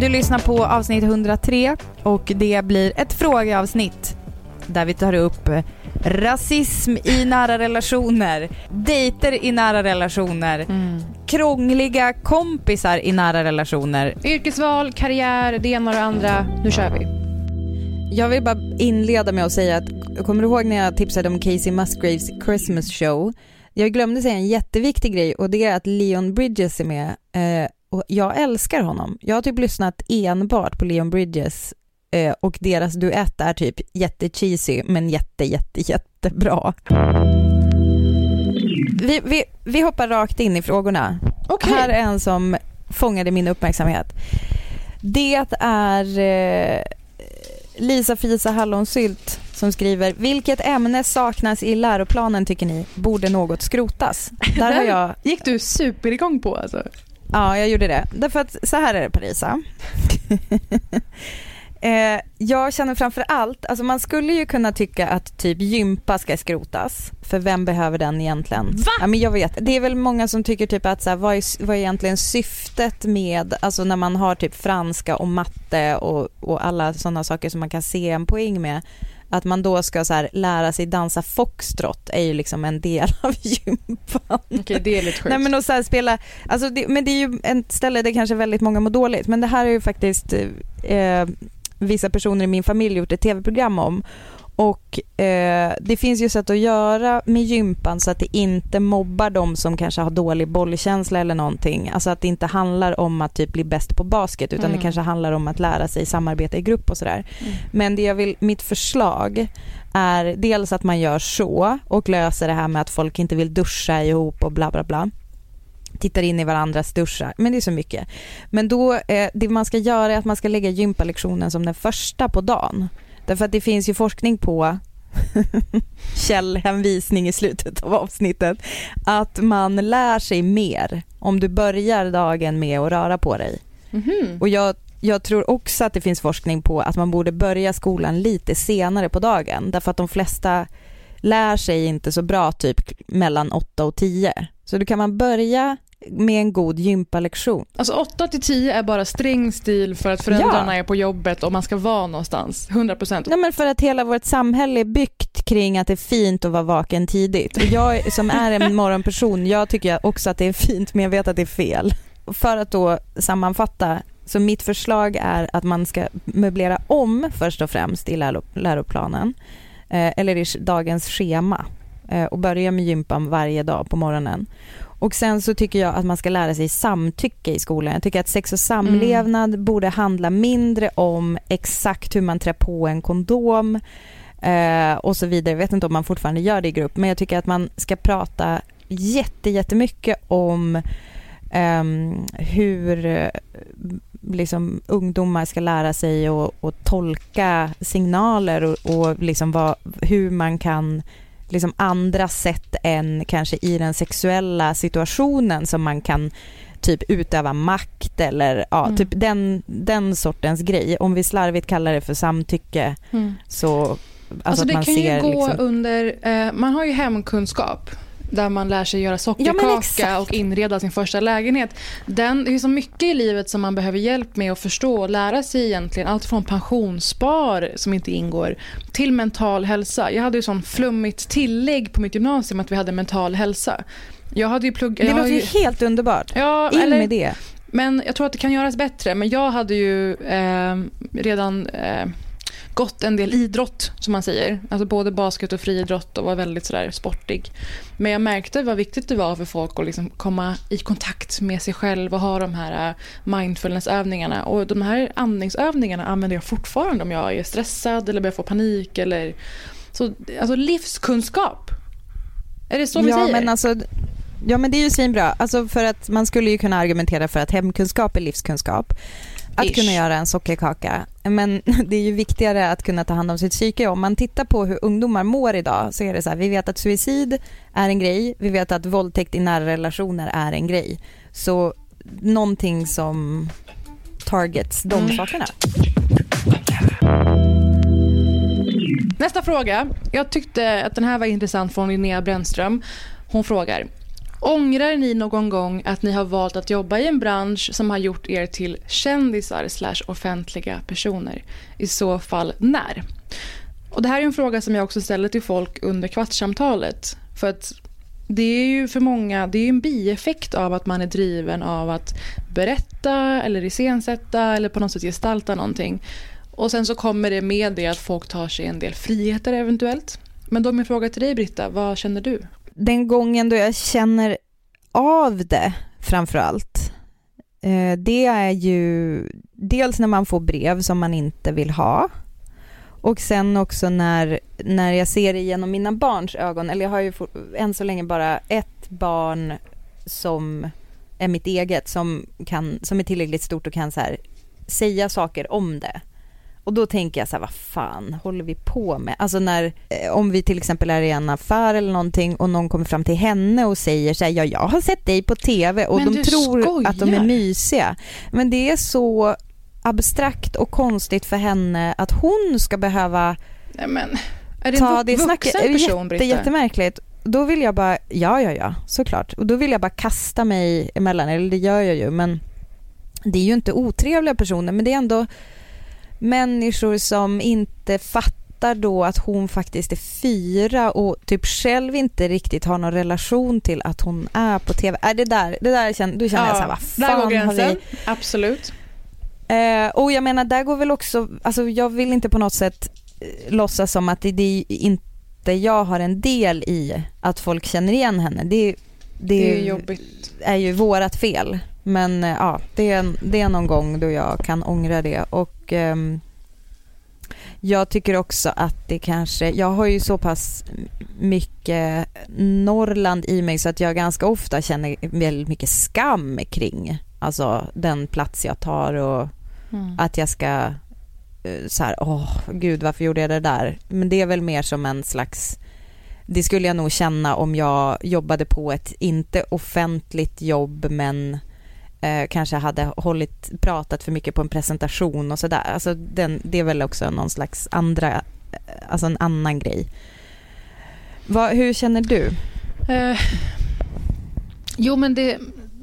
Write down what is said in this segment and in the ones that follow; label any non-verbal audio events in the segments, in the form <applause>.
Du lyssnar på avsnitt 103 och det blir ett frågeavsnitt där vi tar upp eh, rasism i nära relationer, dejter i nära relationer, Mm. krångliga kompisar i nära relationer. Yrkesval, karriär, det ena och det andra. Nu kör vi. Jag vill bara inleda med att säga att, kommer du ihåg när jag tipsade om Casey Musgraves Christmas show? Jag glömde säga en jätteviktig grej och det är att Leon Bridges är med. Eh, och jag älskar honom. Jag har typ lyssnat enbart på Leon Bridges eh, och deras duett är typ jättecheesy men jätte, jätte, jättebra. Vi, vi, vi hoppar rakt in i frågorna. Okej. Här är en som fångade min uppmärksamhet. Det är eh, Lisa Fisa Hallonsylt som skriver Vilket ämne saknas i läroplanen tycker ni? Borde något skrotas? Där har <laughs> jag, gick du superigång på alltså. Ja jag gjorde det. Därför att så här är det Parisa. <laughs> eh, jag känner framför allt, alltså man skulle ju kunna tycka att typ gympa ska skrotas. För vem behöver den egentligen? Va? Ja, men jag vet. Det är väl många som tycker typ att så här, vad, är, vad är egentligen syftet med, alltså när man har typ franska och matte och, och alla sådana saker som man kan se en poäng med. Att man då ska så här, lära sig dansa foxtrot är ju liksom en del <laughs> av gympan. Okej, det är lite sjukt. Nej men att så här spela, alltså det, men det är ju ett ställe där kanske väldigt många mår dåligt men det här är ju faktiskt eh, vissa personer i min familj gjort ett tv-program om och eh, det finns ju sätt att göra med gympan så att det inte mobbar de som kanske har dålig bollkänsla eller någonting. Alltså att det inte handlar om att typ bli bäst på basket utan Mm. det kanske handlar om att lära sig samarbeta i grupp och sådär. Mm. Men det jag vill, mitt förslag är dels att man gör så och löser det här med att folk inte vill duscha ihop och bla bla bla. Tittar in i varandras duschar, men det är så mycket. Men då, eh, det man ska göra är att man ska lägga gympalektionen som den första på dagen. Därför att det finns ju forskning på <laughs> källhänvisning i slutet av avsnittet att man lär sig mer om du börjar dagen med att röra på dig. Mhm. Och jag, jag tror också att det finns forskning på att man borde börja skolan lite senare på dagen därför att de flesta lär sig inte så bra typ mellan 8 och 10. Så då kan man börja med en god gympalektion. Alltså 8 till 10 är bara sträng stil för att föräldrarna är på jobbet och man ska vara någonstans. 100%. Nej, men för att hela vårt samhälle är byggt kring att det är fint att vara vaken tidigt. Och jag som är en morgonperson, jag tycker också att det är fint men jag vet att det är fel. För att då sammanfatta, så mitt förslag är att man ska möblera om först och främst i läro, läroplanen, eh, eller i dagens schema eh, och börja med gympan varje dag på morgonen. Och sen så tycker jag att man ska lära sig samtycke i skolan. Jag tycker att sex och samlevnad borde handla mindre om exakt hur man trär på en kondom eh, och så vidare. Jag vet inte om man fortfarande gör det i grupp, men jag tycker att man ska prata jätte, jättemycket om ehm, hur eh, liksom, ungdomar ska lära sig att tolka signaler och, och liksom vad, hur man kan liksom andra sätt än kanske i den sexuella situationen som man kan typ utöva makt eller ja, Mm. typ den, den sortens grej. Om vi slarvigt kallar det för samtycke Mm. så alltså, Alltså, det man kan ju gå liksom, under, eh, man har ju hemkunskap där man lär sig göra sockerkaka ja, och inreda sin första lägenhet. Den, det är så mycket i livet som man behöver hjälp med att förstå och lära sig egentligen. Allt från pensionsspar som inte ingår till mental hälsa. Jag hade ju sån flummigt tillägg på mitt gymnasium att vi hade mental hälsa. Jag hade ju pluggat... Det låter ju helt underbart. Ja, In eller, med det. Men jag tror att det kan göras bättre. Men jag hade ju eh, redan eh, gått en del idrott, som man säger. Alltså både basket och friidrott och var väldigt sådär sportig. Men jag märkte vad viktigt det var för folk att liksom komma i kontakt med sig själv och ha de här eh, mindfulnessövningarna. Och de här andningsövningarna använder jag fortfarande om jag är stressad eller börjar få panik. Eller... Så, alltså livskunskap. Är det så vi ja, säger? Men alltså, ja men det är ju svinbra. Alltså för att man skulle ju kunna argumentera för att hemkunskap är livskunskap att Ish. kunna göra en sockerkaka. Men <laughs> det är ju viktigare att kunna ta hand om sitt psyke. Om man tittar på hur ungdomar mår idag så är det så här, vi vet att suicid är en grej, vi vet att våldtäkt i nära relationer är en grej. Så någonting som targets de mm. sakerna. Nästa fråga. Jag tyckte att den här var intressant från Linnea Brännström. Hon frågar Ångrar ni någon gång att ni har valt att jobba i en bransch som har gjort er till kändisar slash offentliga personer? I så fall när? Och Det här är en fråga som jag också ställer till folk under kvartssamtalet. För att det är ju för många det är en bieffekt av att man är driven av att berätta eller iscensätta eller på något sätt gestalta någonting. Och sen så kommer det med det att folk tar sig en del friheter eventuellt. Men då min fråga till dig Britta, vad känner du? Den gången då jag känner av det framför allt, eh, det är ju dels när man får brev som man inte vill ha och sen också när, när jag ser det genom mina barns ögon, eller jag har ju än så länge bara ett barn som är mitt eget, som, kan, som är tillräckligt stort och kan så här, säga saker om det. Och då tänker jag så här, vad fan håller vi på med? Alltså när, eh, om vi till exempel är i en affär eller någonting och någon kommer fram till henne och säger så här, ja jag har sett dig på TV och Men de tror skojar. att de är mysiga. Men det är så abstrakt och konstigt för henne att hon ska behöva Nej, är det ta det snacket. Det är jätte, jättemärkligt. Då vill jag bara, ja ja ja, såklart. Och då vill jag bara kasta mig emellan, eller det gör jag ju, men det är ju inte otrevliga personer, men det är ändå människor som inte fattar då att hon faktiskt är fyra och typ själv inte riktigt har någon relation till att hon är på TV. Är det där, det där känner, då känner ja, jag så här, vad fan där går gränsen. Vi... Absolut. Eh, och jag menar, där går väl också, alltså jag vill inte på något sätt eh, låtsas som att det, det inte jag har en del i att folk känner igen henne. Det, det, det är jobbigt. är ju vårat fel. Men eh, ja, det är, det är någon gång då jag kan ångra det. Och eh, jag tycker också att det kanske, jag har ju så pass mycket Norrland i mig så att jag ganska ofta känner väldigt mycket skam kring alltså den plats jag tar och mm. att jag ska eh, så här, åh gud varför gjorde jag det där? Men det är väl mer som en slags det skulle jag nog känna om jag jobbade på ett, inte offentligt jobb men eh, kanske hade hållit, pratat för mycket på en presentation och sådär. Alltså den, det är väl också någon slags andra, eh, alltså en annan grej. Va, hur känner du? Eh, jo men det,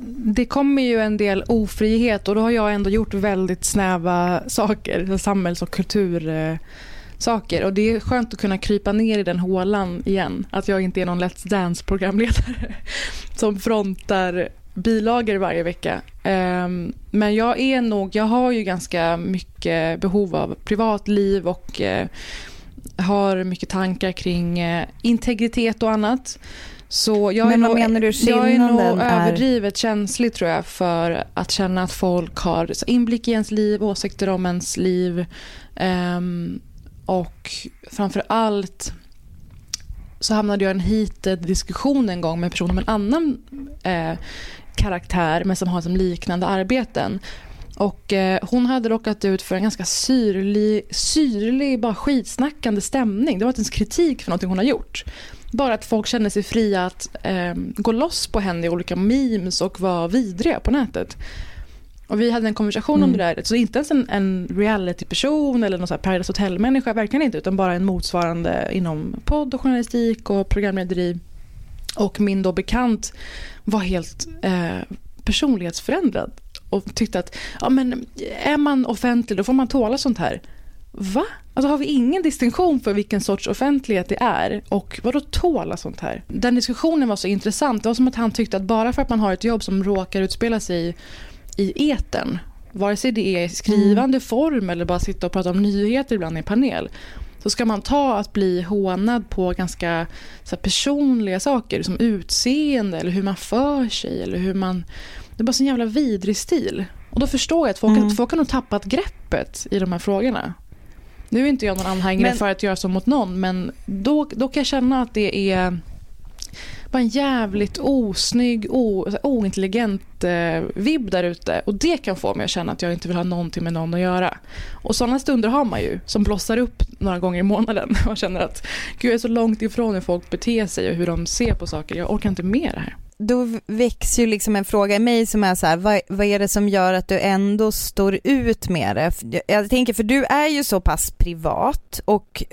det kommer ju en del ofrihet och då har jag ändå gjort väldigt snäva saker, samhälls och kultursaker. Eh, och det är skönt att kunna krypa ner i den hålan igen. Att jag inte är någon Let's Dance-programledare <laughs> som frontar bilagor varje vecka. Ehm, men jag är nog, jag har ju ganska mycket behov av privatliv och eh, har mycket tankar kring eh, integritet och annat. Så jag Men är nog, menar du jag är nog överdrivet känslig tror jag för att känna att folk har inblick i ens liv, åsikter om ens liv. Um, och framför allt så hamnade jag i en heated diskussion en gång med en person om en annan eh, karaktär men som har som liknande arbeten. Och eh, hon hade råkat ut för en ganska syrlig, syrlig, bara skitsnackande stämning. Det var inte ens kritik för någonting hon har gjort. Bara att folk kände sig fria att eh, gå loss på henne i olika memes och vara vidriga på nätet. Och vi hade en konversation mm. om det där. Så inte ens en, en reality-person eller någon så här Paradise Hotel-människa, verkligen inte. Utan bara en motsvarande inom podd och journalistik och programlederi Och min då bekant var helt eh, personlighetsförändrad och tyckte att ja, men är man offentlig då får man tåla sånt här. Va? Alltså har vi ingen distinktion för vilken sorts offentlighet det är och vad då tåla sånt här? Den diskussionen var så intressant. Det var som att han tyckte att bara för att man har ett jobb som råkar utspela sig i eten vare sig det är i skrivande mm. form eller bara sitta och prata om nyheter ibland i en panel så ska man ta att bli hånad på ganska så personliga saker som utseende eller hur man för sig eller hur man... Det är bara en jävla vidrig stil. Och då förstår jag att folk, mm. folk har nog tappat greppet i de här frågorna. Nu är inte jag någon anhängare men... för att göra så mot någon men då, då kan jag känna att det är skapa en jävligt osnygg, o, ointelligent eh, vibb där ute. Och det kan få mig att känna att jag inte vill ha någonting med någon att göra. Och sådana stunder har man ju, som blossar upp några gånger i månaden. <laughs> Man känner att gud, jag är så långt ifrån hur folk beter sig och hur de ser på saker. Jag orkar inte med det här. Då väcks ju liksom en fråga i mig som är så här, vad, vad är det som gör att du ändå står ut med det? Jag tänker, för du är ju så pass privat och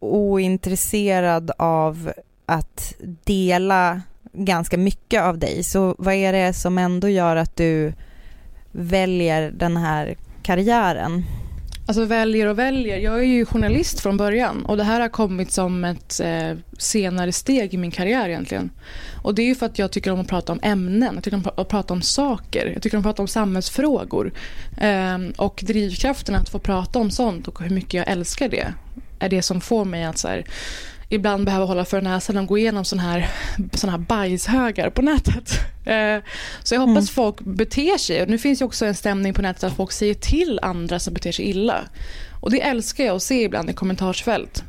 ointresserad av att dela ganska mycket av dig. Så vad är det som ändå gör att du väljer den här karriären? Alltså väljer och väljer. Jag är ju journalist från början och det här har kommit som ett eh, senare steg i min karriär egentligen. Och det är ju för att jag tycker om att prata om ämnen, jag tycker om att prata om saker, jag tycker om att prata om samhällsfrågor. Eh, och drivkraften att få prata om sånt och hur mycket jag älskar det är det som får mig att så här, ibland behöver hålla för näsan och gå igenom sådana här, såna här bajshögar på nätet. <laughs> Eh, så jag hoppas mm. folk beter sig. Nu finns ju också en stämning på nätet att folk säger till andra som beter sig illa. Och det älskar jag att se ibland i kommentarsfält.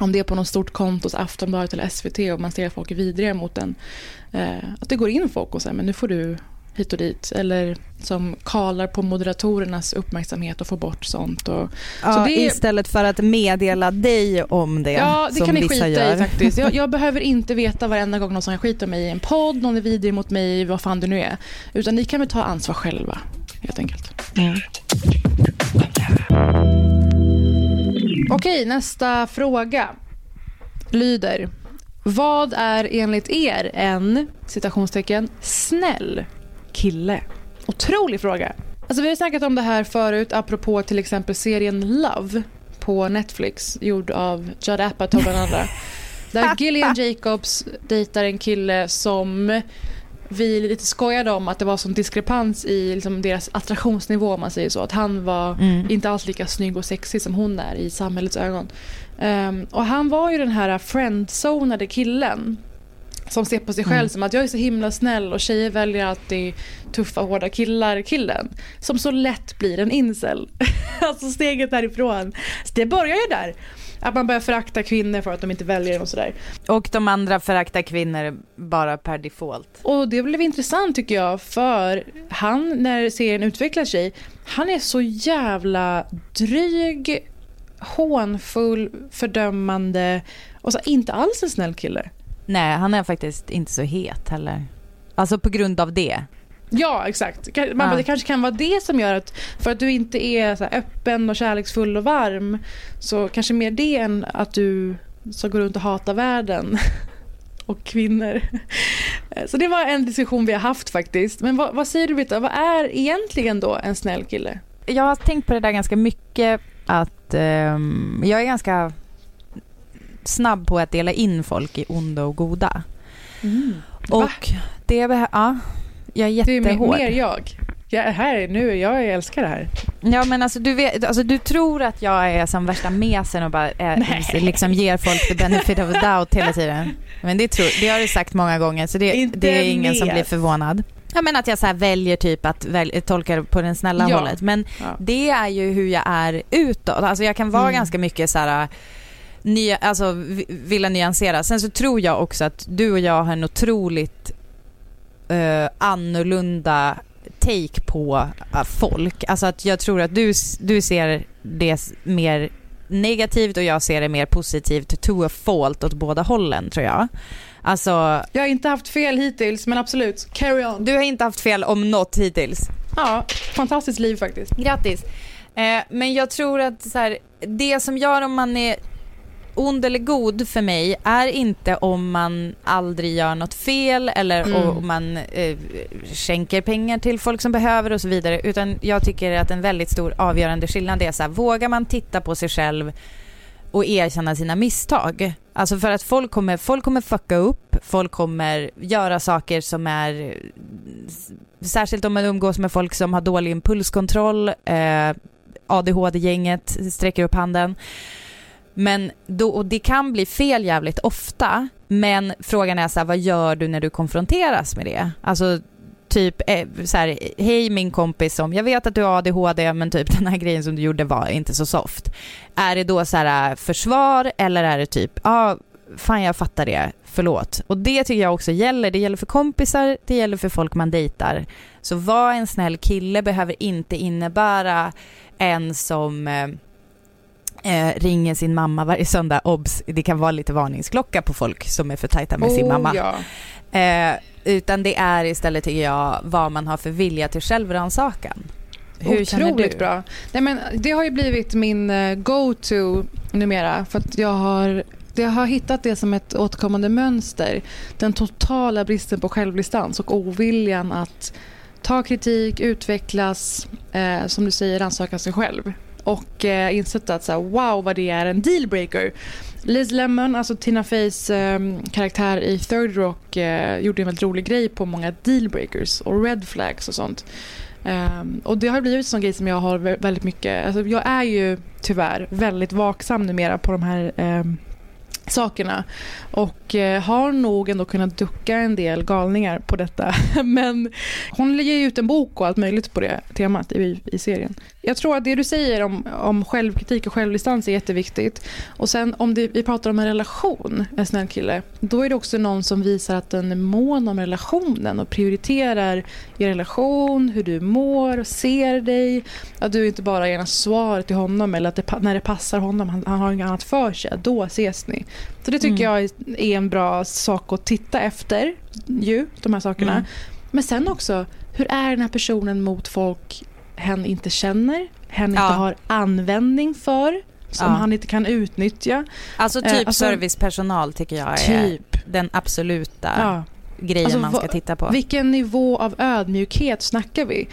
Om det är på något stort konto hos Aftonbladet eller SVT och man ser att folk är vidriga mot en. Eh, att det går in folk och säger men nu får du hit och dit. Eller som kalar på moderatorernas uppmärksamhet och får bort sånt. Och, ja, så det, istället för att meddela dig om det. Ja, det kan ni skita gör. i faktiskt. Jag, <laughs> jag, behöver inte veta varenda gång någon som skiter mig i en podd, någon är vidrig mot mig, vad fan det nu är. Utan ni kan väl ta ansvar själva, helt enkelt. Mm. Okej, nästa fråga lyder. Vad är enligt er en citationstecken snäll kille? Otrolig fråga. Alltså vi har snackat om det här förut apropå till exempel serien Love på Netflix gjord av Judd Apatow bland andra. <laughs> Där Gillian Jacobs dejtar en kille som vi lite skojade om att det var sån diskrepans i liksom deras attraktionsnivå om man säger så. Att han var mm. inte alls lika snygg och sexig som hon är i samhällets ögon. Um, och han var ju den här friendzonade killen som ser på sig själv mm. som att jag är så himla snäll och tjejer väljer alltid tuffa hårda killar killen. Som så lätt blir en incel. <laughs> alltså steget därifrån. Så det börjar ju där. Att man börjar förakta kvinnor för att de inte väljer och sådär. Och de andra föraktar kvinnor bara per default. Och det blev intressant tycker jag för han när serien utvecklar sig, han är så jävla dryg, hånfull, fördömande och så inte alls en snäll kille. Nej, han är faktiskt inte så het heller. Alltså på grund av det. Ja, exakt. Man, ja. Det kanske kan vara det som gör att, för att du inte är så öppen och kärleksfull och varm, så kanske mer det än att du ska gå runt och hata världen <laughs> och kvinnor. <laughs> Så det var en diskussion vi har haft faktiskt. Men vad, vad säger du Britta, vad är egentligen då en snäll kille? Jag har tänkt på det där ganska mycket, att um, jag är ganska snabb på att dela in folk i onda och goda. Mm. Och det, ja, jag är jättehård. Du är mer jag. Jag är här nu, jag älskar det här. Ja men alltså du, vet, alltså du tror att jag är som värsta mesen och bara är, liksom ger folk the benefit of the doubt hela tiden. Men det, tror, det har du sagt många gånger så det, det är ingen mes. som blir förvånad. Ja men att jag så väljer typ att väl, tolka det på den snälla ja. hållet. Men ja. det är ju hur jag är utåt. Alltså jag kan vara mm. ganska mycket så här nya, alltså, vilja nyansera. Sen så tror jag också att du och jag har en otroligt uh, annorlunda take på uh, folk. Alltså att jag tror att du, du ser det mer negativt och jag ser det mer positivt to a fault åt båda hållen tror jag. Alltså, jag har inte haft fel hittills men absolut, carry on. Du har inte haft fel om något hittills. Ja, fantastiskt liv faktiskt. Grattis. Eh, men jag tror att så här, det som gör om man är ond eller god för mig är inte om man aldrig gör något fel eller mm. om man eh, skänker pengar till folk som behöver och så vidare. Utan jag tycker att en väldigt stor avgörande skillnad är så här, vågar man titta på sig själv och erkänna sina misstag? Alltså för att folk kommer, folk kommer fucka upp, folk kommer göra saker som är särskilt om man umgås med folk som har dålig impulskontroll, eh, ADHD-gänget sträcker upp handen. Men då, och det kan bli fel jävligt ofta, men frågan är så här, vad gör du när du konfronteras med det? Alltså typ eh, så här, hej min kompis som, jag vet att du har ADHD men typ <laughs> den här grejen som du gjorde var inte så soft. Är det då så här eh, försvar eller är det typ, ja ah, fan jag fattar det, förlåt. Och det tycker jag också gäller, det gäller för kompisar, det gäller för folk man dejtar. Så var en snäll kille behöver inte innebära en som eh, eh, ringer sin mamma varje söndag, obs, det kan vara lite varningsklocka på folk som är för tajta med oh, sin mamma. Ja. Eh, utan det är istället, tycker jag, vad man har för vilja till självrannsakan. Hur Otroligt bra. Nej, men det har ju blivit min eh, go-to numera. För jag har, jag har hittat det som ett återkommande mönster. Den totala bristen på självdistans och oviljan att ta kritik, utvecklas, eh, som du säger, rannsaka sig själv. Och eh, insett att så här, wow vad det är en dealbreaker. Liz Lemon, alltså Tina Feys eh, karaktär i Third Rock eh, gjorde en väldigt rolig grej på många dealbreakers och red flags och sånt. Um, och det har blivit en sån grej som jag har väldigt mycket, alltså jag är ju tyvärr väldigt vaksam numera på de här um, sakerna. Och eh, har nog ändå kunnat ducka en del galningar på detta. <laughs> Men hon ger ut en bok och allt möjligt på det temat i, i serien. Jag tror att det du säger om, om självkritik och självdistans är jätteviktigt. Och sen om det, vi pratar om en relation, en snäll kille, då är det också någon som visar att den är mån om relationen och prioriterar i relation, hur du mår, ser dig. Att du inte bara ger svar till honom eller att det, när det passar honom, han, han har inget annat för sig, då ses ni. Så det tycker mm. jag är en bra sak att titta efter, ju, de här sakerna. Mm. Men sen också, hur är den här personen mot folk hen inte känner, hen ja. inte har användning för, som ja. han inte kan utnyttja. Alltså typ eh, alltså, servicepersonal tycker jag är typ. den absoluta ja grejen alltså, man ska titta på. Vilken nivå av ödmjukhet snackar vi?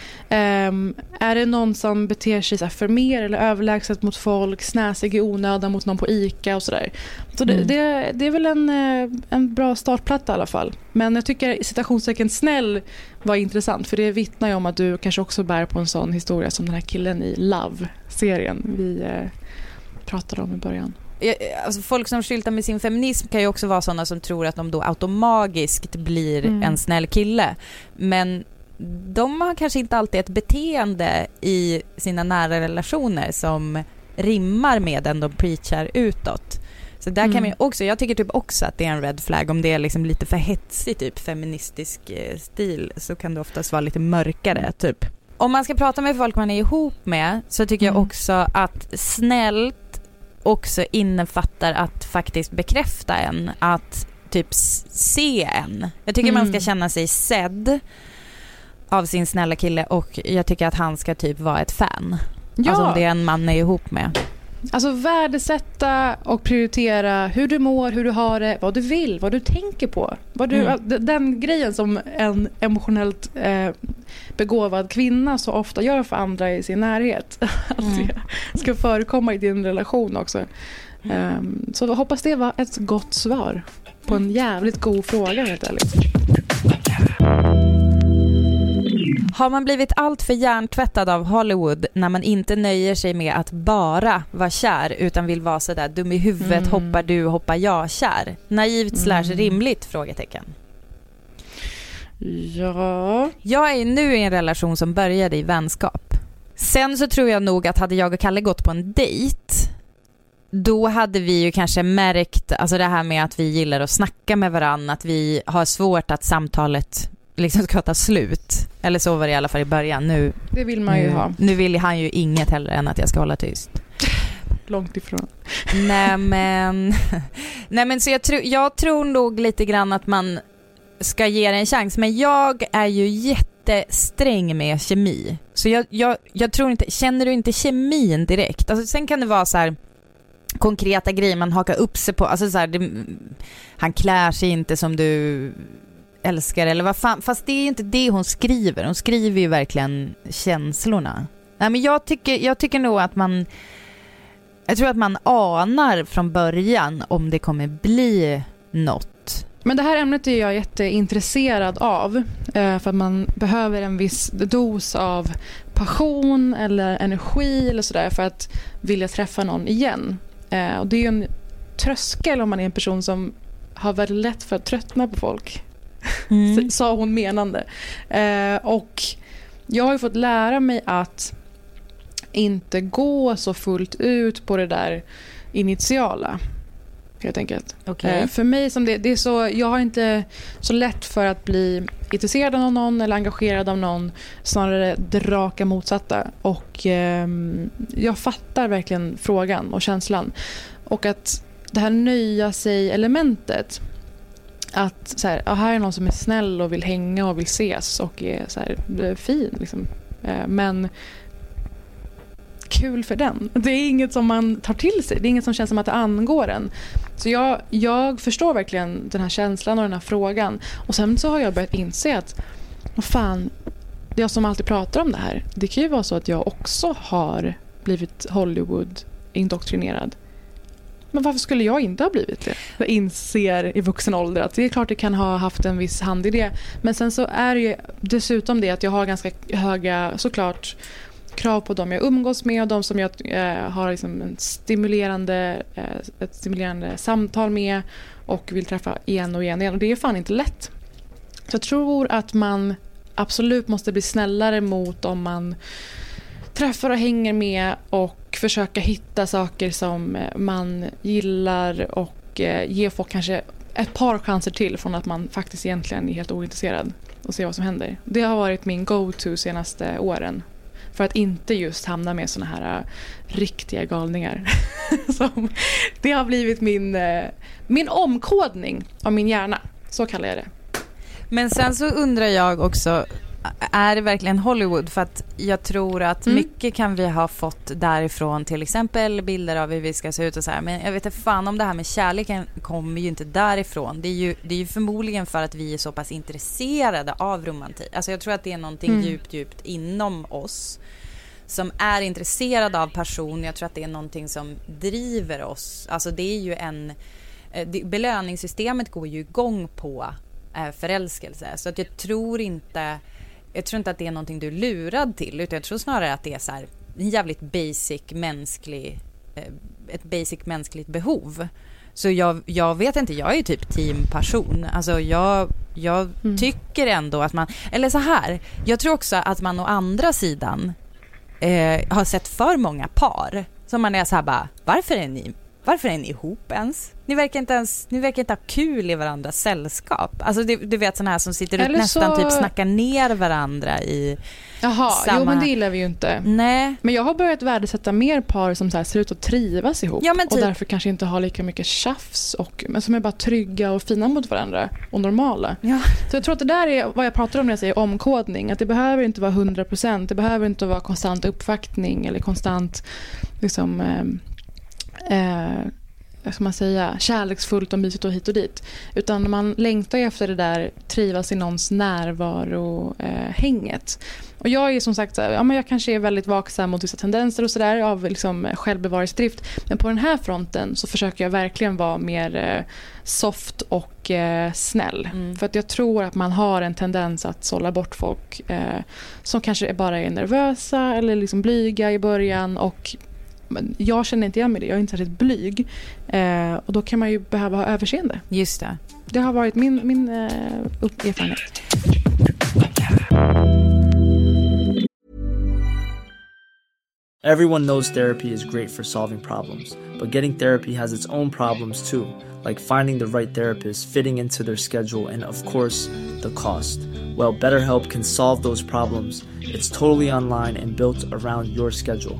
Um, är det någon som beter sig så för mer eller överlägset mot folk, snäsig i onödan mot någon på ICA och sådär. Så det, mm. det, det, är väl en, eh, en bra startplatta i alla fall. Men jag tycker citationstecken snäll var intressant för det vittnar ju om att du kanske också bär på en sån historia som den här killen i Love-serien vi eh, pratade om i början alltså folk som skyltar med sin feminism kan ju också vara sådana som tror att de då automatiskt blir mm. en snäll kille. Men de har kanske inte alltid ett beteende i sina nära relationer som rimmar med den de preachar utåt. Så där mm. kan man också, jag tycker typ också att det är en red flag om det är liksom lite för hetsig typ feministisk eh, stil så kan det oftast vara lite mörkare typ. Om man ska prata med folk man är ihop med så tycker mm. jag också att snällt också innefattar att faktiskt bekräfta en, att typ se en. Jag tycker mm. man ska mm. känna sig sedd av sin snälla kille och jag tycker att han ska typ vara ett fan. Ja. Alltså om det är en man är ihop med. Alltså värdesätta och prioritera hur du mår, hur du har det, vad du vill, vad du tänker på. Vad du, mm. Den grejen som en emotionellt eh, begåvad kvinna så ofta gör för andra i sin närhet. <laughs> Mm. Att det ska förekomma i din relation också. Mm. Um, så hoppas det var ett gott svar på en jävligt god fråga helt ärligt. Har man blivit allt för hjärntvättad av Hollywood när man inte nöjer sig med att bara vara kär utan vill vara sådär dum i huvudet, mm. hoppar du, hoppar jag kär? Naivt mm. slash rimligt? Frågetecken. Ja. Jag är nu i en relation som började i vänskap. Sen så tror jag nog att hade jag och Kalle gått på en dejt då hade vi ju kanske märkt, alltså det här med att vi gillar att snacka med varandra, att vi har svårt att samtalet liksom ska ta slut. Eller så var det i alla fall i början. Nu, det vill man ju nu, ha. Nu vill han ju inget heller än att jag ska hålla tyst. Långt ifrån. <laughs> Nej men, <laughs> nej, men så jag, tro, jag tror nog lite grann att man ska ge det en chans. Men jag är ju jättesträng med kemi. Så jag, jag, jag tror inte, känner du inte kemin direkt? Alltså, sen kan det vara så här, konkreta grejer man hakar upp sig på. Alltså så här, det, han klär sig inte som du älskar eller vad fan. Fast det är ju inte det hon skriver. Hon skriver ju verkligen känslorna. Nej, men jag tycker, jag tycker nog att man... Jag tror att man anar från början om det kommer bli något. Men det här ämnet är jag jätteintresserad av. Eh, för att man behöver en viss dos av passion eller energi eller sådär för att vilja träffa någon igen. Eh, och det är ju en tröskel om man är en person som har väldigt lätt för att tröttna på folk. Mm. <laughs> Sa hon menande. Eh, och jag har ju fått lära mig att inte gå så fullt ut på det där initiala. Helt enkelt. Okay. Eh, för mig som det, det är så, jag har inte så lätt för att bli intresserad av någon eller engagerad av någon. Snarare det raka motsatta. Och eh, jag fattar verkligen frågan och känslan. Och att det här nöja sig-elementet. Att så här, ja, här är någon som är snäll och vill hänga och vill ses och är så här, eh, fin. Liksom. Eh, men kul för den. <laughs> Det är inget som man tar till sig. Det är inget som känns som att det angår en. Så jag, jag förstår verkligen den här känslan och den här frågan. Och sen så har jag börjat inse att, vad fan, jag som alltid pratar om det här. Det kan ju vara så att jag också har blivit Hollywood-indoktrinerad. Men varför skulle jag inte ha blivit det? Jag inser i vuxen ålder att det är klart det kan ha haft en viss hand i det. Men sen så är det ju dessutom det att jag har ganska höga, såklart, krav på dem jag umgås med och de som jag eh, har liksom en stimulerande, eh, ett stimulerande samtal med och vill träffa igen och igen, igen. Och det är fan inte lätt. Så jag tror att man absolut måste bli snällare mot om man träffar och hänger med och försöka hitta saker som eh, man gillar och eh, ge folk kanske ett par chanser till från att man faktiskt egentligen är helt ointresserad och se vad som händer. Det har varit min go-to senaste åren för att inte just hamna med såna här eh, riktiga galningar. <laughs> Som, det har blivit min, min omkodning av min hjärna. Så kallar jag det. Men sen så undrar jag också, är det verkligen Hollywood? För att jag tror att mm. mycket kan vi ha fått därifrån, till exempel bilder av hur vi ska se ut och så här. Men jag vet inte fan om det här med kärleken kommer ju inte därifrån. Det är ju, det är ju förmodligen för att vi är så pass intresserade av romantik. Alltså jag tror att det är någonting mm. djupt, djupt inom oss som är intresserad av person. Jag tror att det är någonting som driver oss. Alltså det är ju en... Eh, belöningssystemet går ju igång på eh, förälskelse. Så att jag tror inte jag tror inte att det är någonting du är lurad till utan jag tror snarare att det är så här, en jävligt basic mänsklig, eh, ett basic mänskligt behov. Så jag, jag vet inte, jag är ju typ teamperson. Alltså jag, jag mm. tycker ändå att man, eller så här, jag tror också att man å andra sidan eh, har sett för många par som man är så här bara, varför är ni varför är ni ihop ens? Ni verkar inte ens, ni verkar inte ha kul i varandras sällskap. Alltså du, du vet sådana här som sitter och nästan så... typ snackar ner varandra i Jaha, samma... jo men det gillar vi ju inte. Nej. Men jag har börjat värdesätta mer par som så ser ut att trivas ihop ja, typ... och därför kanske inte har lika mycket tjafs och, men som är bara trygga och fina mot varandra och normala. Ja. Så jag tror att det där är vad jag pratar om när jag säger omkodning. Att det behöver inte vara 100%, det behöver inte vara konstant uppvaktning eller konstant liksom eh, eh, ska man säga, kärleksfullt och mysigt och hit och dit. Utan man längtar efter det där trivas i någons närvaro-hänget. Eh, och jag är som sagt, ja, men jag kanske är väldigt vaksam mot vissa tendenser och sådär av liksom självbevarelsedrift. Men på den här fronten så försöker jag verkligen vara mer eh, soft och eh, snäll. Mm. För att jag tror att man har en tendens att sålla bort folk eh, som kanske bara är nervösa eller liksom blyga i början och jag känner inte igen mig det. Jag är inte särskilt blyg. Eh, och då kan man ju behöva ha överseende. Just det. Det har varit min, min eh, erfarenhet. Everyone knows therapy is great for solving problems, but getting therapy has its own problems too, like finding the right therapist, fitting into their schedule, and of course, the cost. Well, BetterHelp can solve those problems. It's totally online and built around your schedule.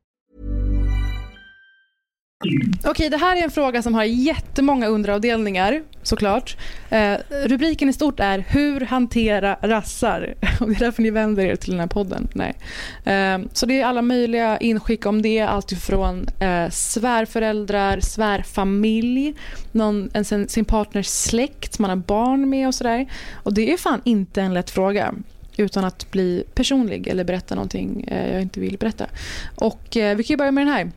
Okej, det här är en fråga som har jättemånga underavdelningar, såklart. Eh, rubriken i stort är Hur hantera rassar? <laughs> Och det är därför ni vänder er till den här podden. Nej. Eh, så det är alla möjliga inskick om det, alltifrån eh, svärföräldrar, svärfamilj, någon, en, sin, sin partners släkt, man har barn med och sådär. Och det är fan inte en lätt fråga utan att bli personlig eller berätta någonting eh, jag inte vill berätta. Och eh, vi kan ju börja med den här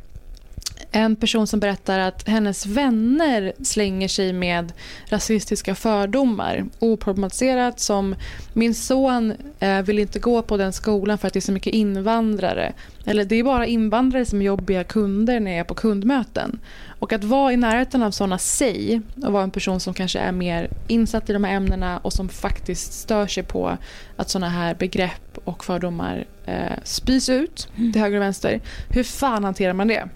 en person som berättar att hennes vänner slänger sig med rasistiska fördomar. Oproblematiserat som min son eh, vill inte gå på den skolan för att det är så mycket invandrare. Eller det är bara invandrare som är jobbiga kunder när jag är på kundmöten. Och att vara i närheten av sådana sig och vara en person som kanske är mer insatt i de här ämnena och som faktiskt stör sig på att sådana här begrepp och fördomar eh, spys ut till höger och vänster. Hur fan hanterar man det?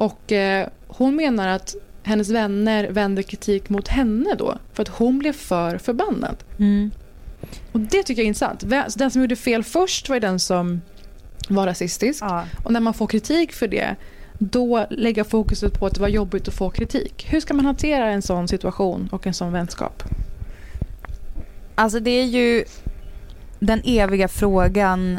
Och eh, hon menar att hennes vänner vänder kritik mot henne då för att hon blev för förbannad. Mm. Och Det tycker jag är intressant. Den som gjorde fel först var den som var rasistisk. Ja. Och när man får kritik för det då lägga fokuset på att det var jobbigt att få kritik. Hur ska man hantera en sån situation och en sån vänskap? Alltså det är ju den eviga frågan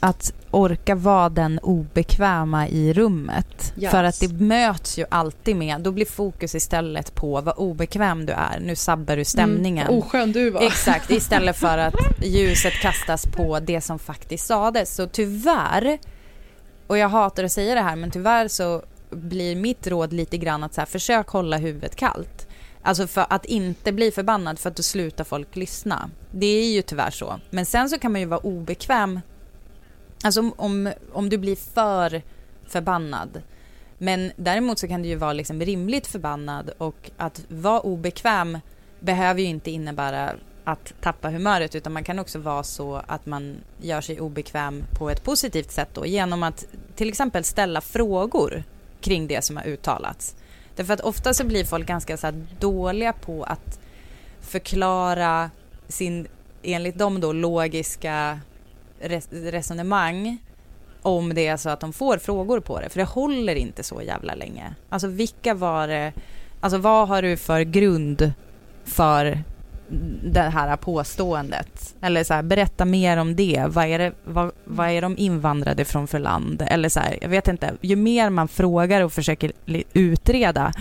att orka vara den obekväma i rummet. Yes. För att det möts ju alltid med, då blir fokus istället på vad obekväm du är, nu sabbar du stämningen. Mm, oskön du var. Exakt, istället för att ljuset kastas på det som faktiskt sades. Så tyvärr, och jag hatar att säga det här, men tyvärr så blir mitt råd lite grann att så här, försök hålla huvudet kallt. Alltså för att inte bli förbannad för att då slutar folk lyssna. Det är ju tyvärr så. Men sen så kan man ju vara obekväm Alltså om, om du blir för förbannad. Men däremot så kan du ju vara liksom rimligt förbannad och att vara obekväm behöver ju inte innebära att tappa humöret utan man kan också vara så att man gör sig obekväm på ett positivt sätt då genom att till exempel ställa frågor kring det som har uttalats. Därför att ofta så blir folk ganska så dåliga på att förklara sin, enligt dem då, logiska resonemang om det är så att de får frågor på det. För det håller inte så jävla länge. Alltså vilka var det, alltså vad har du för grund för det här påståendet? Eller så här, berätta mer om det. Vad är, det, vad, vad är de invandrade från för land? Eller så här, jag vet inte. Ju mer man frågar och försöker utreda,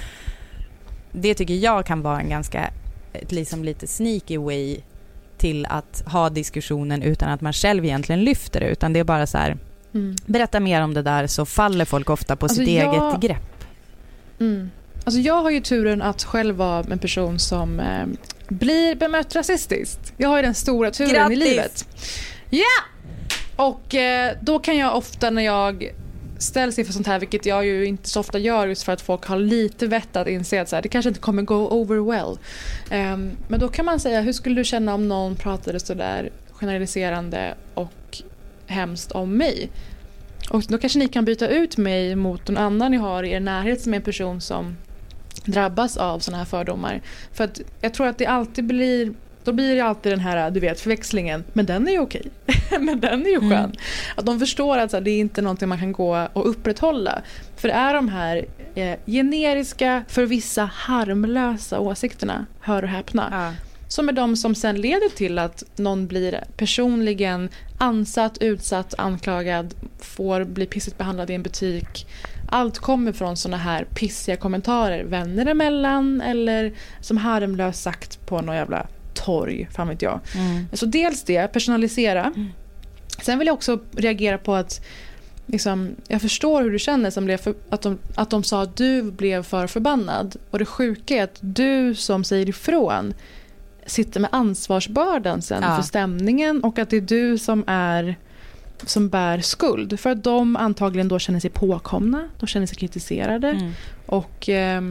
det tycker jag kan vara en ganska, liksom lite sneaky way till att ha diskussionen utan att man själv egentligen lyfter det, utan det är bara så här, mm. berätta mer om det där så faller folk ofta på alltså sitt jag... eget grepp. Mm. Alltså jag har ju turen att själv vara en person som eh, blir bemött rasistiskt. Jag har ju den stora turen Grattis. i livet. Ja! Yeah! Och eh, då kan jag ofta när jag ställs inför sånt här, vilket jag ju inte så ofta gör just för att folk har lite vett att inse att så här, det kanske inte kommer gå over well. Um, men då kan man säga, hur skulle du känna om någon pratade sådär generaliserande och hemskt om mig? Och då kanske ni kan byta ut mig mot någon annan ni har i er närhet som är en person som drabbas av sådana här fördomar. För att jag tror att det alltid blir då blir det alltid den här du vet, förväxlingen, men den är ju okej. <laughs> men den är ju skön. Mm. Att de förstår att det är inte någonting man kan gå och upprätthålla. För det är de här eh, generiska, för vissa harmlösa åsikterna, hör och häpna. Ja. Som är de som sen leder till att någon blir personligen ansatt, utsatt, anklagad, får bli pissigt behandlad i en butik. Allt kommer från såna här pissiga kommentarer vänner emellan eller som harmlöst sagt på någon jävla torg, fan vet jag. Mm. Så dels det, personalisera. Mm. Sen vill jag också reagera på att liksom, jag förstår hur du känner som blev för, att, de, att de sa att du blev för förbannad. Och det sjuka är att du som säger ifrån sitter med ansvarsbördan sen ja. för stämningen och att det är du som är som bär skuld. För att de antagligen då känner sig påkomna, de känner sig kritiserade. Mm. Och eh,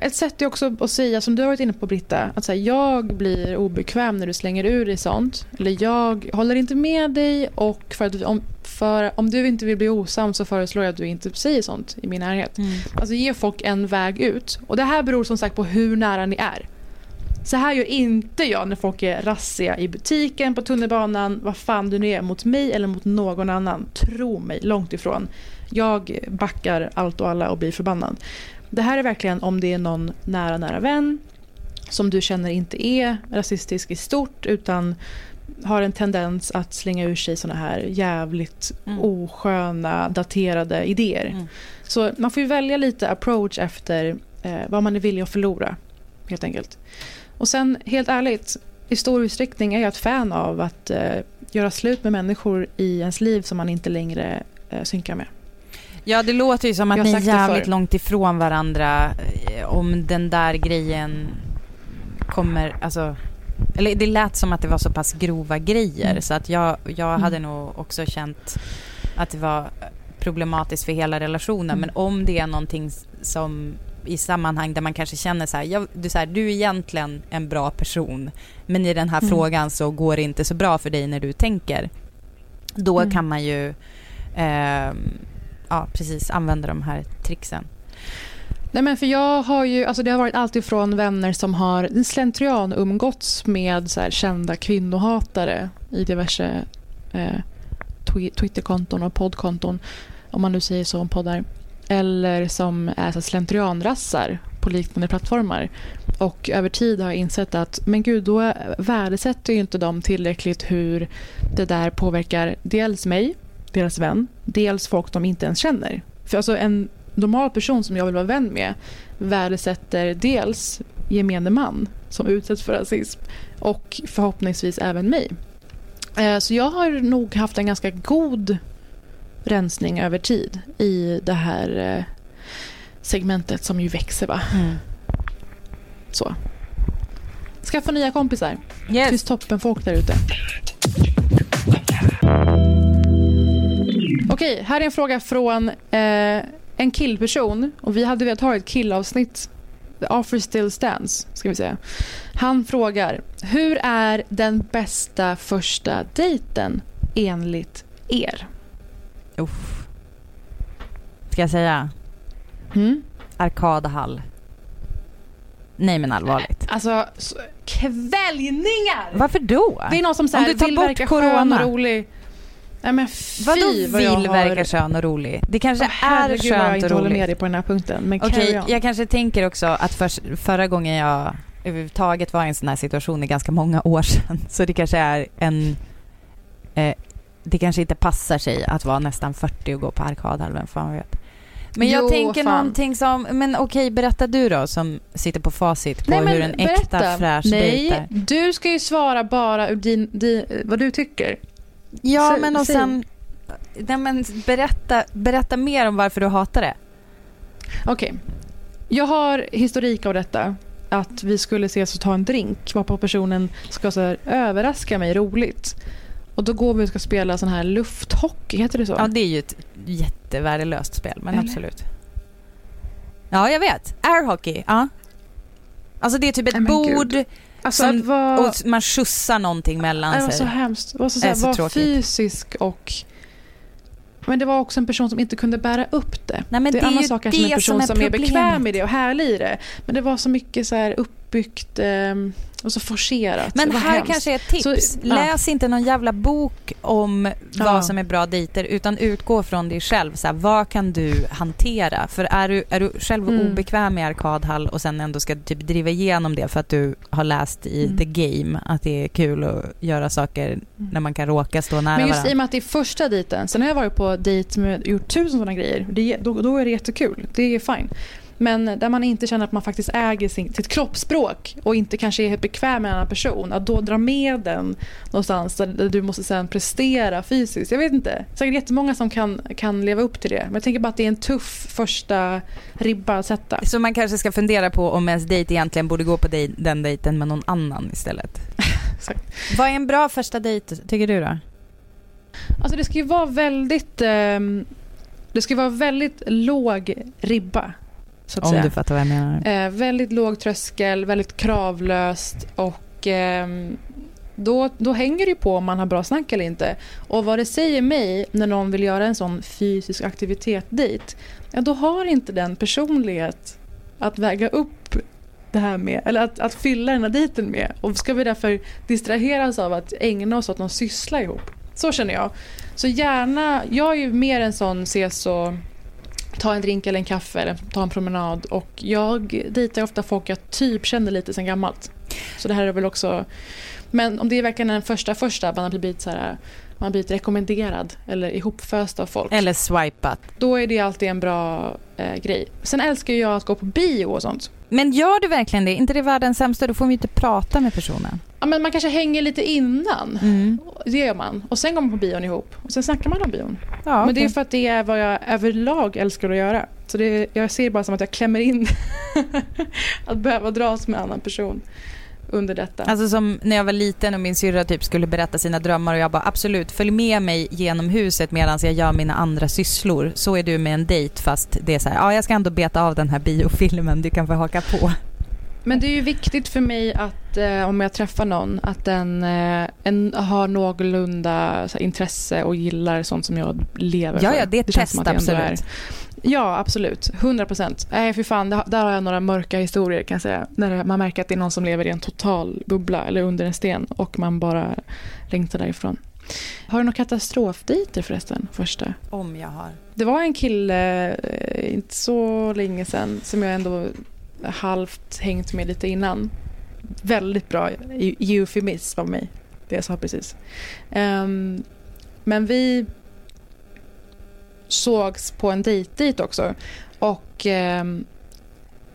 ett sätt är också att säga, som du har varit inne på Britta, att säga, jag blir obekväm när du slänger ur dig sånt. Eller jag håller inte med dig och för att, om, för om du inte vill bli osam så föreslår jag att du inte säger sånt i min närhet. Mm. Alltså ge folk en väg ut. Och det här beror som sagt på hur nära ni är. Så här gör inte jag när folk är rassiga i butiken, på tunnelbanan, vad fan du nu är, mot mig eller mot någon annan. Tro mig, långt ifrån. Jag backar allt och alla och blir förbannad. Det här är verkligen om det är någon nära, nära vän som du känner inte är rasistisk i stort utan har en tendens att slänga ur sig såna här jävligt mm. osköna, daterade idéer. Mm. Så man får välja lite approach efter eh, vad man är villig att förlora, helt enkelt. Och sen, helt ärligt, i stor utsträckning är jag ett fan av att eh, göra slut med människor i ens liv som man inte längre eh, synkar med. Ja, det låter ju som att ni är jävligt långt ifrån varandra eh, om den där grejen kommer, alltså eller det lät som att det var så pass grova grejer mm. så att jag, jag mm. hade nog också känt att det var problematiskt för hela relationen. Mm. Men om det är någonting som i sammanhang där man kanske känner så här, jag, du, så här, du är egentligen en bra person men i den här mm. frågan så går det inte så bra för dig när du tänker. Då mm. kan man ju eh, ja, precis använda de här tricksen. Nej, men för jag har ju, alltså det har varit alltifrån vänner som har slentrian umgåtts med så här kända kvinnohatare i diverse eh, Twitterkonton och poddkonton, om man nu säger så om poddar. Eller som är så slentrianrassar på liknande plattformar. Och över tid har jag insett att men gud, då värdesätter ju inte de tillräckligt hur det där påverkar dels mig, deras vän, dels folk de inte ens känner. För alltså en normal person som jag vill vara vän med värdesätter dels gemene man som utsätts för rasism och förhoppningsvis även mig. Eh, så jag har nog haft en ganska god rensning över tid i det här eh, segmentet som ju växer. Va? Mm. Så. Skaffa nya kompisar. Yes. Det finns toppenfolk där ute. Okej, här är en fråga från eh, en killperson. Och vi hade velat ha ett killavsnitt. The offer still stands, ska vi säga. Han frågar, hur är den bästa första dejten enligt er? Uff. Ska jag säga? Mm? Arkadhall. Nej men allvarligt. Alltså, kväljningar! Varför då? Det är någon som så här, Om du tar vill bort verka corona. och rolig. Nej men fy Vadå vad vill har... verka skön och rolig? Det kanske oh, är skönt och roligt. jag inte håller med dig på den här punkten. Men okay, jag kanske tänker också att för, förra gången jag överhuvudtaget var i en sån här situation är ganska många år sedan. Så det kanske är en... Eh, det kanske inte passar sig att vara nästan 40 och gå på arkadhallen, fan vet. Men jag jo, tänker fan. någonting som, men okej berätta du då som sitter på facit på Nej, hur en berätta. äkta fräsch Nej, dejt du ska ju svara bara ur din, din, vad du tycker. Ja, så, men och sen... Nej, men berätta, berätta mer om varför du hatar det. Okej. Okay. Jag har historik av detta. Att vi skulle ses och ta en drink varpå personen ska så här, överraska mig roligt. Och då går vi och ska spela sån här lufthockey, heter det så? Ja, det är ju ett jättevärdelöst spel, men Eller? absolut. Ja, jag vet. Airhockey, ja. Alltså det är typ ett bord Alltså, så, var... Och man skjutsar någonting mellan sig. Det var så hemskt. Det var så, så, så var fysisk och... Men det var också en person som inte kunde bära upp det. Nej, det är, en annan sak än en person som är, som är bekväm i det och härlig i det. Men det var så mycket så här uppbyggt... Eh, och så forcerat. Men här hemskt. kanske är ett tips. Så, Läs ja. inte någon jävla bok om vad ja. som är bra dejter utan utgå från dig själv. Så här, vad kan du hantera? För är du, är du själv mm. obekväm i arkadhall och sen ändå ska typ driva igenom det för att du har läst i mm. the game att det är kul att göra saker mm. när man kan råka stå nära varandra. Men just varandra. i och med att det är första dejten. Sen har jag varit på dejt med gjort tusen sådana grejer. Det, då, då är det jättekul. Det är fine. Men där man inte känner att man faktiskt äger sin, sitt kroppsspråk och inte kanske är bekväm med en annan person. Att då dra med den någonstans där du måste sen prestera fysiskt. Jag vet inte. Säkert jättemånga som kan, kan leva upp till det. Men jag tänker bara att det är en tuff första ribba att sätta. Så man kanske ska fundera på om ens dejt egentligen borde gå på den dejten med någon annan istället. <laughs> Vad är en bra första dejt tycker du då? Alltså det ska ju vara väldigt... Eh, det ska vara väldigt låg ribba. Så att Om säga. du fattar vad jag menar. Eh, väldigt låg tröskel, väldigt kravlöst och eh, då, då hänger det på om man har bra snack eller inte. Och vad det säger mig när någon vill göra en sån fysisk aktivitet dit, ja då har inte den personlighet att väga upp det här med, eller att, att fylla den här dejten med. Och ska vi därför distraheras av att ägna oss åt någon syssla ihop. Så känner jag. Så gärna, jag är ju mer en sån ses och ta en drink eller en kaffe eller ta en promenad. Och jag dejtar ofta folk jag typ känner lite sen gammalt. Så det här är väl också... Men om det är verkligen den första första, man har blivit så här, man blivit rekommenderad eller ihopföst av folk. Eller swipat. Då är det alltid en bra eh, grej. Sen älskar jag att gå på bio och sånt. Men gör du verkligen det? inte det världens sämsta? Då får vi inte prata med personen. Ja, men man kanske hänger lite innan. Mm. Det gör man. Och sen går man på bion ihop. Och sen snackar man om bion. Ja, Men det är för att det är vad jag överlag älskar att göra. Så det, jag ser det bara som att jag klämmer in <laughs> att behöva dras med en annan person under detta. Alltså som när jag var liten och min syrra typ skulle berätta sina drömmar och jag bara absolut följ med mig genom huset medan jag gör mina andra sysslor. Så är du med en dejt fast det är så här, ja jag ska ändå beta av den här biofilmen, du kan få haka på. Men det är ju viktigt för mig att eh, om jag träffar någon att den eh, en, har någorlunda så här, intresse och gillar sånt som jag lever Ja för. ja, det är ett test att det ändå absolut. Är. Ja, absolut. 100 procent. Nej, för fan. det- Där har jag några mörka historier kan jag säga. När man märker att det är någon som lever i en total bubbla eller under en sten och man bara längtar därifrån. Har du några katastrofdejter förresten? Första. Om jag har. Det var en kille, eh, inte så länge sedan, som jag ändå halvt hängt med lite innan. Väldigt bra eufemism av mig, det jag sa precis. Um, men vi sågs på en dejtdejt också. Och um,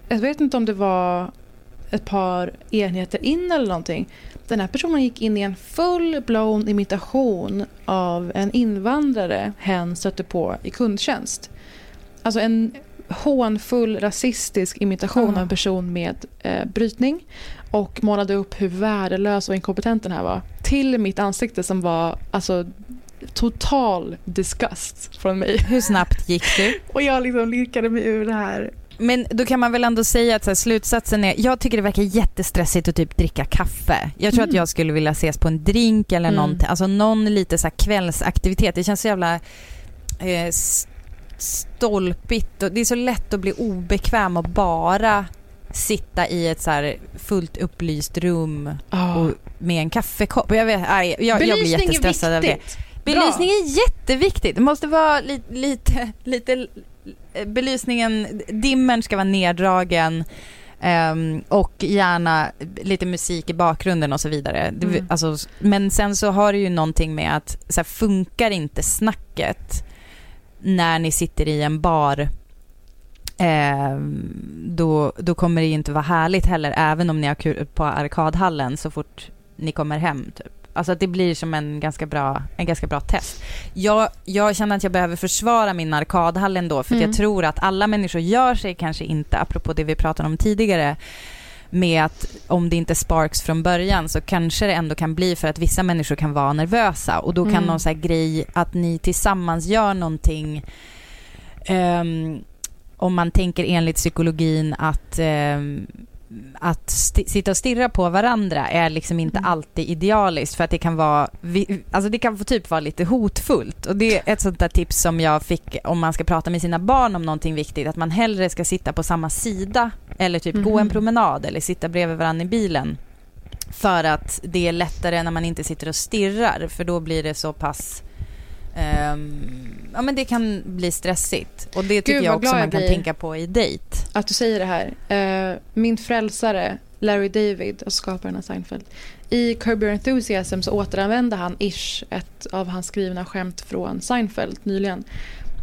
jag vet inte om det var ett par enheter in eller någonting. Den här personen gick in i en full-blown imitation av en invandrare hen stötte på i kundtjänst. Alltså en hånfull rasistisk imitation Ah. av en person med eh, brytning och målade upp hur värdelös och inkompetent den här var. Till mitt ansikte som var alltså total disgust från mig. Hur snabbt gick du? <laughs> Och jag liksom lirkade mig ur det här. Men då kan man väl ändå säga att här, slutsatsen är, jag tycker det verkar jättestressigt att typ dricka kaffe. Jag tror Mm. att jag skulle vilja ses på en drink eller Mm. någonting, alltså någon lite så här kvällsaktivitet. Det känns så jävla eh, stolpigt och det är så lätt att bli obekväm och bara sitta i ett så här fullt upplyst rum och med en kaffekopp. Jag, vet, aj, jag, jag blir jättestressad av det. Belysning är jätteviktigt. Det måste vara li, lite, lite, belysningen, dimmern ska vara neddragen ehm, och gärna lite musik i bakgrunden och så vidare. Det, Mm. alltså, men sen så har det ju någonting med att så här, funkar inte snacket när ni sitter i en bar ehm, då, då kommer det ju inte vara härligt heller även om ni har kul på arkadhallen så fort ni kommer hem typ. Alltså att det blir som en ganska bra, en ganska bra test. Jag, jag känner att jag behöver försvara min arkadhall ändå för Mm. jag tror att alla människor gör sig kanske inte, apropå det vi pratade om tidigare, med att om det inte sparks från början så kanske det ändå kan bli för att vissa människor kan vara nervösa och då kan Mm. någon så här grej att ni tillsammans gör någonting ehm, om man tänker enligt psykologin att ehm, att sti- sitta och stirra på varandra är liksom inte Mm. alltid idealiskt för att det kan vara, vi- alltså det kan få typ vara lite hotfullt och det är ett sånt där tips som jag fick om man ska prata med sina barn om någonting viktigt, att man hellre ska sitta på samma sida eller typ gå en Mhm. promenad eller sitta bredvid varandra i bilen för att det är lättare när man inte sitter och stirrar för då blir det så pass ehm, ja men det kan bli stressigt och det tycker Gud, jag också man kan tänka på i dejt. Att du säger det här. Eh, min frälsare, Larry David, och skaparen av Seinfeld. I Curb Your Enthusiasm så återanvände han ish ett av hans skrivna skämt från Seinfeld nyligen.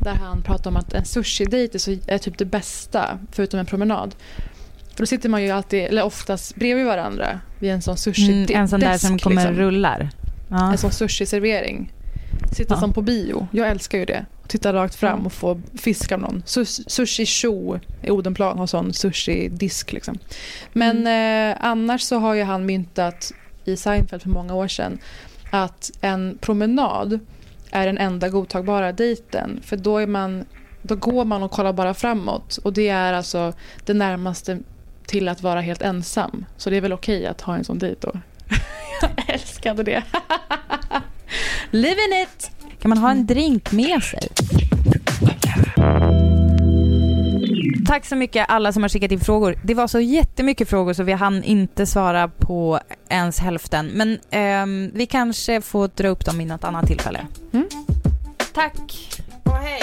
Där han pratar om att en sushi-dejt är, så, är typ det bästa, förutom en promenad. För då sitter man ju alltid, eller oftast bredvid varandra vid en sån sushi Mm, en sån där som kommer liksom. rullar. Ja. En sån sushi-servering. Sitta Ja. som på bio. Jag älskar ju det. Titta rakt fram och få fisk av någon. Sus- Sushi Cho i Odenplan har sån sushi-disk. Liksom. Men Mm. eh, annars så har ju han myntat i Seinfeld för många år sedan att en promenad är den enda godtagbara dejten. För då, är man, då går man och kollar bara framåt. Och det är alltså det närmaste till att vara helt ensam. Så det är väl okej att ha en sån dejt då. <laughs> Jag älskade det. <laughs> Living it! Kan man ha en drink med sig? Tack så mycket alla som har skickat in frågor. Det var så jättemycket frågor så vi hann inte svara på ens hälften. Men eh, vi kanske får dra upp dem i något annat tillfälle. Mm. Tack och hej.